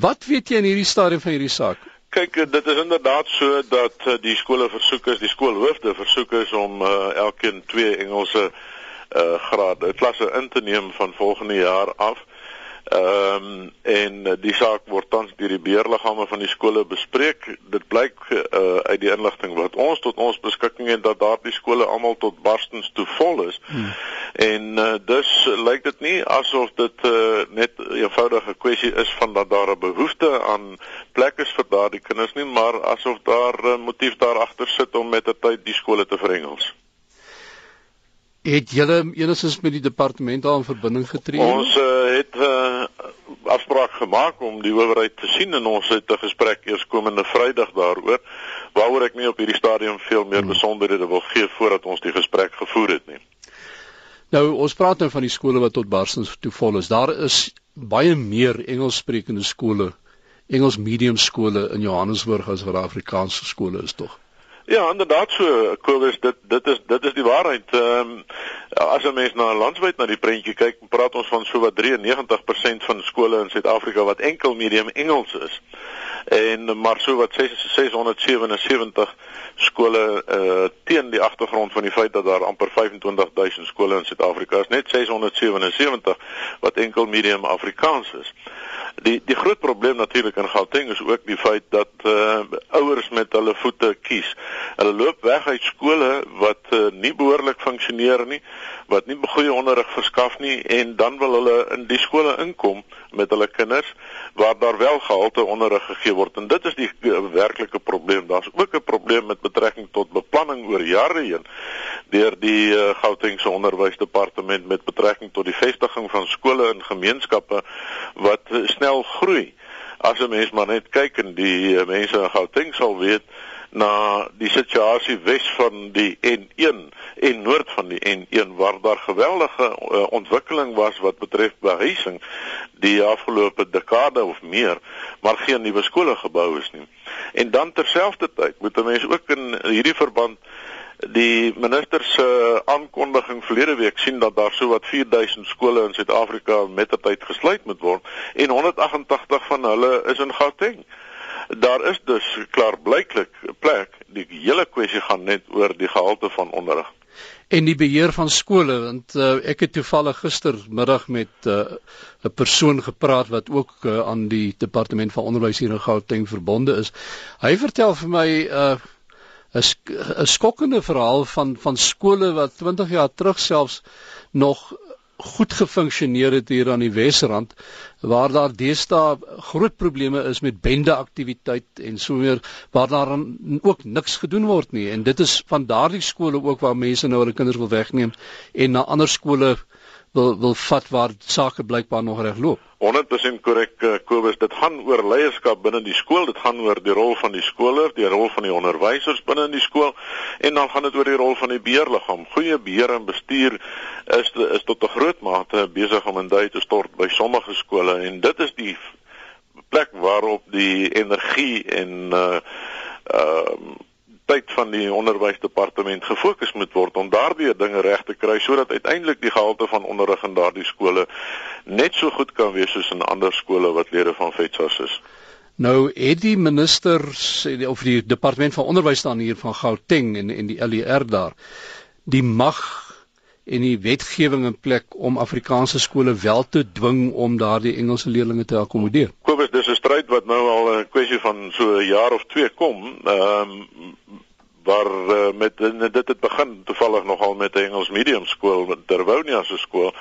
Wat weet jy in hierdie stadium van hierdie saak? Kyk, dit is inderdaad so dat uh, die skole versoek is, die skoolhoofde versoek is om uh, elkeen twee Engelse uh grade klasse in te neem van volgende jaar af. Ehm um, en die saak word tans deur die beheerliggame van die skole bespreek. Dit blyk uh uit die inligting wat ons tot ons beskikking het dat daardie skole almal tot barstens toe vol is. Hmm. En uh dus lyk dit nie asof dit uh net 'n eenvoudige kwessie is van dat daar 'n behoefte aan plek is vir daardie kinders nie, maar asof daar 'n motief daar agter sit om met 'n tyd die skole te verengels. Het julle enigstens met die departement daar in verbinding getree? Ons uh, het 'n uh, eh, afspraak gemaak om die owerheid te sien en ons het 'n gesprek eers komende Vrydag daaroor waaroor ek nie op hierdie stadium veel meer hmm. besonderhede wil gee voordat ons die gesprek gevoer het nie. Nou ons praat nou van die skole wat tot barsens toe vol is. Daar is baie meer Engelssprekende skole, Engels medium skole in Johannesburg as wat Afrikaanse skole is tog. Ja, inderdaad so Kobus, dit dit is dit is die waarheid. Ehm um, as 'n mens na landwyd na die prentjie kyk, praat ons van so wat 93% van skole in Suid-Afrika wat enkel medium Engels is. En maar so wat 677 skole uh teen die agtergrond van die feit dat daar amper 25000 skole in Suid-Afrika is, net 677 wat enkel medium Afrikaans is. Die die groot probleem natuurlik in Gauteng is ook die feit dat uh ouers met hulle voete kies. Hulle loop weg uit skole wat uh, nie behoorlik funksioneer nie, wat nie goeie onderrig verskaf nie en dan wil hulle in die skole inkom met hulle kinders waar daar wel gehalte onderrig gegee word en dit is die uh, werklike probleem. Daar's ook 'n probleem met betrekking tot beplanning oor jare heen deur die uh, Gautengse onderwysdepartement met betrekking tot die vestiging van skole in gemeenskappe wat uh, snel groei. As 'n mens maar net kyk en die uh, mense in Gauteng sal weet na die situasie wes van die N1 en noord van die N1 waar daar geweldige uh, ontwikkeling was wat betref behuising die afgelope dekade of meer maar geen nuwe skole gebou is nie. En dan terselfdertyd moet 'n mens ook in hierdie verband die minister se aankondiging verlede week sien dat daar so wat 4000 skole in Suid-Afrika met tyd gesluit moet word en 188 van hulle is in Gauteng. Daar is dus klaarblyklik 'n plek. Die hele kwessie gaan net oor die gehalte van onderrig en die beheer van skole want uh, ek het toevallig gistermiddag met uh, 'n persoon gepraat wat ook uh, aan die departement van onderwys hier in Gauteng verbonde is. Hy vertel vir my uh, 'n skokkende verhaal van van skole wat 20 jaar terug selfs nog goed gefunksioneer het hier aan die Wesrand waar daar deesdae groot probleme is met bende aktiwiteit en so meer waar daar ook niks gedoen word nie. En dit is van daardie skole ook waar mense nou hulle kinders wil wegneem en na ander skole wil wil vat waar sake blykbaar nog reg loop. 100% korrek uh, Kobus, dit gaan oor leierskap binne die skool, dit gaan oor die rol van die skoler, die rol van die onderwysers binne in die skool en dan gaan dit oor die rol van die beheerliggaam. Goeie beheer en bestuur is is tot 'n groot mate besig om in duie te stort by sommige skole en dit is die plek waarop die energie en uh ehm uh, tyd van die onderwysdepartement gefokus moet word om daardie dinge reg te kry sodat uiteindelik die gehalte van onderrig in daardie skole net so goed kan wees soos in ander skole wat lede van FETSAS is. Nou het die minister of die departement van onderwys dan hier van Gauteng en en die LER daar die mag en die wetgewing in plek om Afrikaanse skole wel te dwing om daardie Engelse leerders te akkommodeer. Kobus, dis 'n stryd wat nou al 'n kwessie van so 'n jaar of 2 kom. Ehm um, waar uh, met dit het begin toevallig nogal met 'n Engels medium skool met Terwonia se skool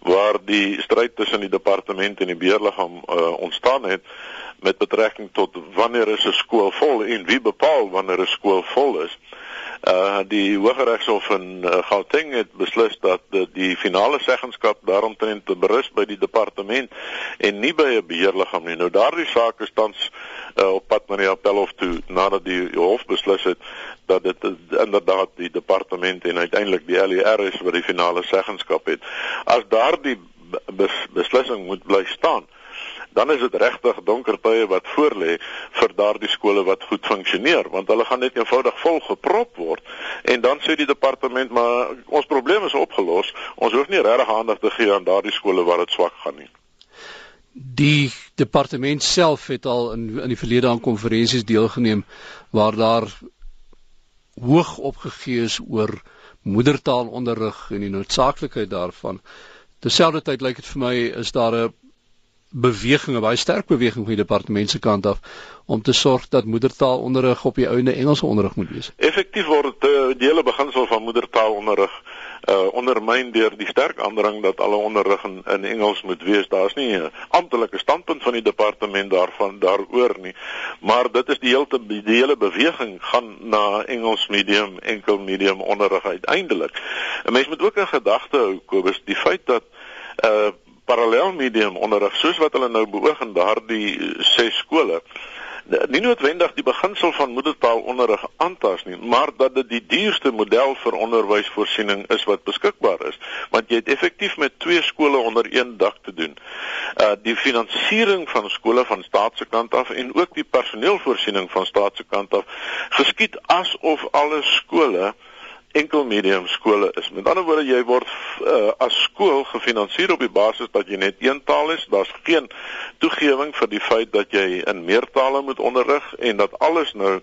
waar die stryd tussen die departement en die beheerliggaam uh, ontstaan het met betrekking tot wanneer is 'n skool vol en wie bepaal wanneer 'n skool vol is. Uh die Hooggeregshof in uh, Gauteng het beslis dat uh, die finale seggenskap daaromtrent te berus by die departement en nie by 'n beheerliggaam nie. Nou daardie saak is tans uh, op pad na die appelhof toe nadat die hof beslis het dat dit inderdaad die departement en uiteindelik die LER is wat die finale seggenskap het. As daardie bes, beslissing moet bly staan, dan is dit regtig donker tye wat voorlê vir daardie skole wat goed funksioneer want hulle gaan net eenvoudig vol geprop word en dan sê die departement maar ons probleem is opgelos ons hoef nie regtig aandag te gee aan daardie skole waar dit swak gaan nie die departement self het al in in die verlede aan konferensies deelgeneem waar daar hoog opgegee is oor moedertaalonderrig en die noodsaaklikheid daarvan. Terselfdertyd lyk dit vir my is daar 'n beweging, 'n baie sterk beweging van die departement se kant af om te sorg dat moedertaalonderrig op die ouene Engelse onderrig moet wees. Effektief word uh, die hele beginsel van moedertaalonderrig uh ondermyn deur die sterk aandring dat alle onderrig in, in Engels moet wees. Daar's nie 'n amptelike standpunt van die departement daarvan daaroor nie. Maar dit is die hele die hele beweging gaan na Engels medium, enkel medium onderrig uiteindelik. 'n Mens moet ook in gedagte hou Kobus die feit dat uh parallel medium onderrig soos wat hulle nou beoog in daardie ses skole nie noodwendig die beginsel van moedertaalonderrig aantas nie, maar dat dit die duurste model vir onderwysvoorsiening is wat beskikbaar is, want jy het effektief met twee skole onder een dak te doen. Uh die finansiering van skole van staatse kant af en ook die personeelvoorsiening van staatse kant af geskied asof alle skole enkel medium skole is. Met ander woorde, jy word uh, as skool gefinansier op die basis dat jy net een taal is. Daar's geen toegewing vir die feit dat jy in meertale moet onderrig en dat alles nou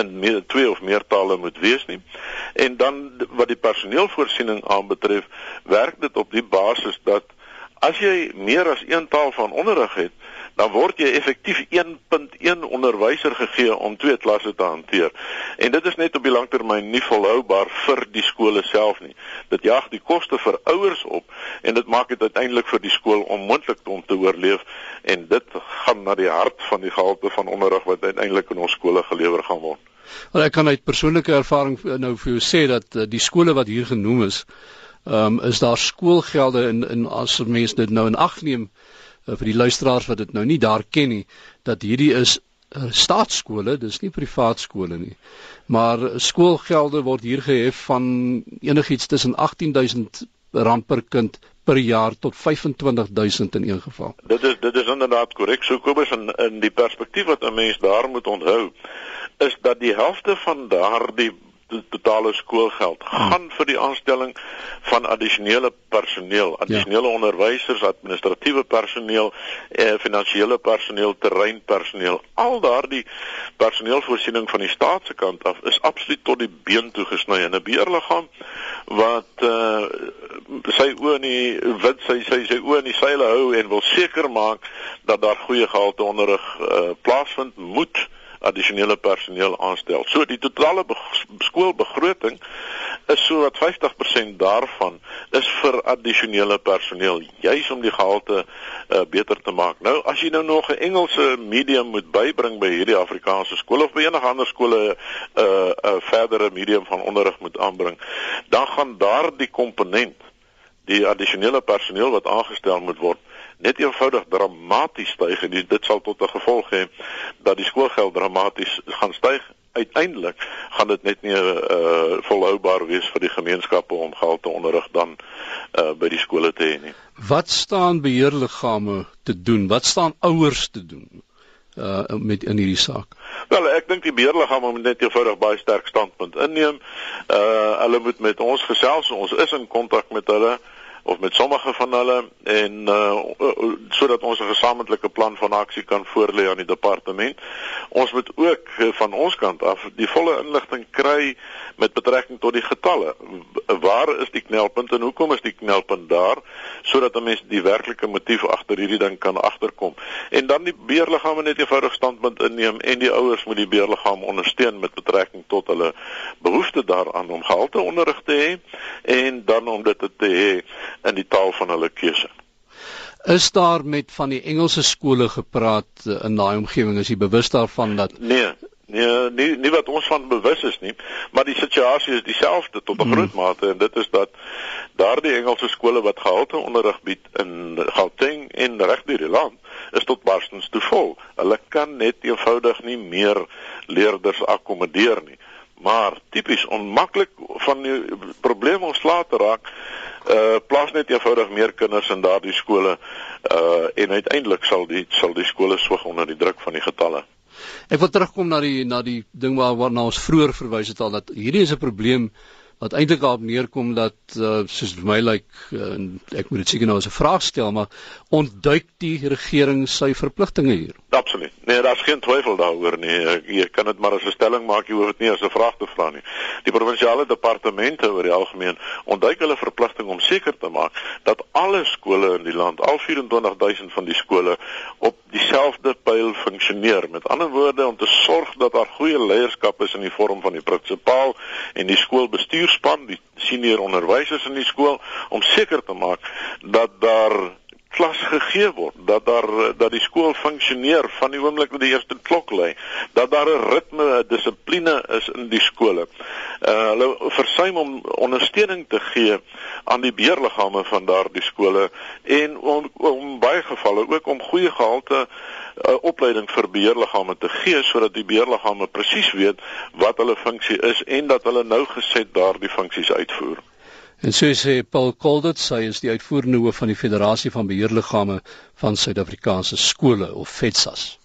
in meer, twee of meer tale moet wees nie. En dan wat die personeelvoorsiening aanbetref, werk dit op die basis dat as jy meer as een taal van onderrig het, dan word jy effektief 1.1 onderwyser gegee om twee klasse te hanteer. En dit is net op die langtermyn nie volhoubaar vir die skole self nie. Dit jaag die koste vir ouers op en dit maak dit uiteindelik vir die skool onmoontlik om te oorleef en dit gaan na die hart van die gehalte van onderrig wat uiteindelik in ons skole gelewer gaan word. Wel ek kan uit persoonlike ervaring nou vir jou sê dat eh, die skole wat hier genoem is, ehm um, is daar skoolgelde in in as mense dit nou in ag neem vir die luisteraars wat dit nou nie daar ken nie dat hierdie is uh, staatskole, dis nie privaat skole nie. Maar skoolgelde word hier gehef van enigiets tussen 18000 rand per kind per jaar tot 25000 in een geval. Dit is dit is inderdaad korrek. So Kobus in in die perspektief wat 'n mens daar moet onthou is dat die helfte van daardie totale skoolgeld hmm. gaan vir die aanstelling van addisionele personeel, ja. addisionele ja. onderwysers, administratiewe personeel, eh, finansiële personeel, terreinpersoneel. Al daardie personeelvoorsiening van die staat se kant af is absoluut tot die been toe gesny in 'n beheerliggaam wat uh, sy oë in die wit sy sy sy oë in die seile hou en wil seker maak dat daar goeie gehalte onderrig uh, plaasvind moet addisionele personeel aanstel. So die totale be skoolbegroting is so wat 50% daarvan is vir addisionele personeel, juis om die gehalte uh, beter te maak. Nou as jy nou nog 'n Engelse medium moet bybring by hierdie Afrikaanse skool of by enige ander skole 'n uh, 'n uh, verdere medium van onderrig moet aanbring, dan gaan daardie komponent die addisionele personeel wat aangestel moet word net eenvoudig dramaties styg en dit sal tot 'n gevolg hê dat die skoolgeld dramaties gaan styg. Uiteindelik gaan dit net nie uh volhoubaar wees vir die gemeenskappe om geld te onderrig dan uh by die skole te hê nie. Wat staan beheerliggame te doen? Wat staan ouers te doen? uh met in hierdie saak. Wel, ek dink die beheerliggaam moet net eenvoudig baie sterk standpunt inneem. Uh hulle moet met ons gesels. Ons is in kontak met hulle. Uh of met sommige van hulle en uh sodat ons 'n gesamentlike plan van aksie kan voorlê aan die departement. Ons moet ook uh, van ons kant af die volle inligting kry met betrekking tot die getalle. Waar is die knelpunt en hoekom is die knelpunt daar sodat 'n mens die werklike motief agter hierdie ding kan agterkom. En dan die beheerliggame net eenvoudig standpunt inneem en die ouers moet die beheerliggaam ondersteun met betrekking tot hulle behoefte daaraan om gehalte onderrig te hê en dan om dit te hê in die taal van hulle keuse. Is daar met van die Engelse skole gepraat eh, in daai omgewing? Is jy bewus daarvan dat Nee, nee, nie nie wat ons van bewus is nie, maar die situasie is dieselfde tot 'n hmm. groot mate en dit is dat daardie Engelse skole wat gehalte onderrig bied in Gauteng en reg deur die land is tot barstens te vol. Hulle kan net eenvoudig nie meer leerders akkommodeer nie. Maar tipies onmaklik van die probleem ontslae te raak uh plaas net eenvoudig meer kinders in daardie skole uh en uiteindelik sal die sal die skole swig onder die druk van die getalle. Ek wil terugkom na die na die ding waar waarna ons vroeër verwys het al dat hierdie is 'n probleem wat eintlik daarop neerkom dat uh, soos vir my lyk like, uh, ek moet dit seker nou as 'n vraag stel maar ontduik die regering sy verpligtinge hier Absoluut. Nee, daar's geen twyfel daaroor nie. Jy kan dit maar as 'n stelling maak, jy hoef dit nie as 'n vraag te vra nie. Die provinsiale departemente oor die algemeen ontduik hulle verpligting om seker te maak dat alle skole in die land, al 24000 van die skole op dieselfde pyl funksioneer. Met ander woorde om te sorg dat daar goeie leierskap is in die vorm van die prinsipaal en die skoolbestuurspan, die senior onderwysers in die skool om seker te maak dat daar klas gegee word dat daar dat die skool funksioneer van die oomblik wat die eerste klok lui dat daar 'n ritme 'n dissipline is in die skole. Uh hulle versuim om ondersteuning te gee aan die beheerliggame van daardie skole en om, om baie gevalle ook om goeie gehalte uh, opleiding vir beheerliggame te gee sodat die beheerliggame presies weet wat hulle funksie is en dat hulle nou geset daardie funksies uitvoer. En so sê Paul Coldit, sy is die uitvoerende hoof van die Federasie van Beheerliggame van Suid-Afrikaanse skole of FETSAS.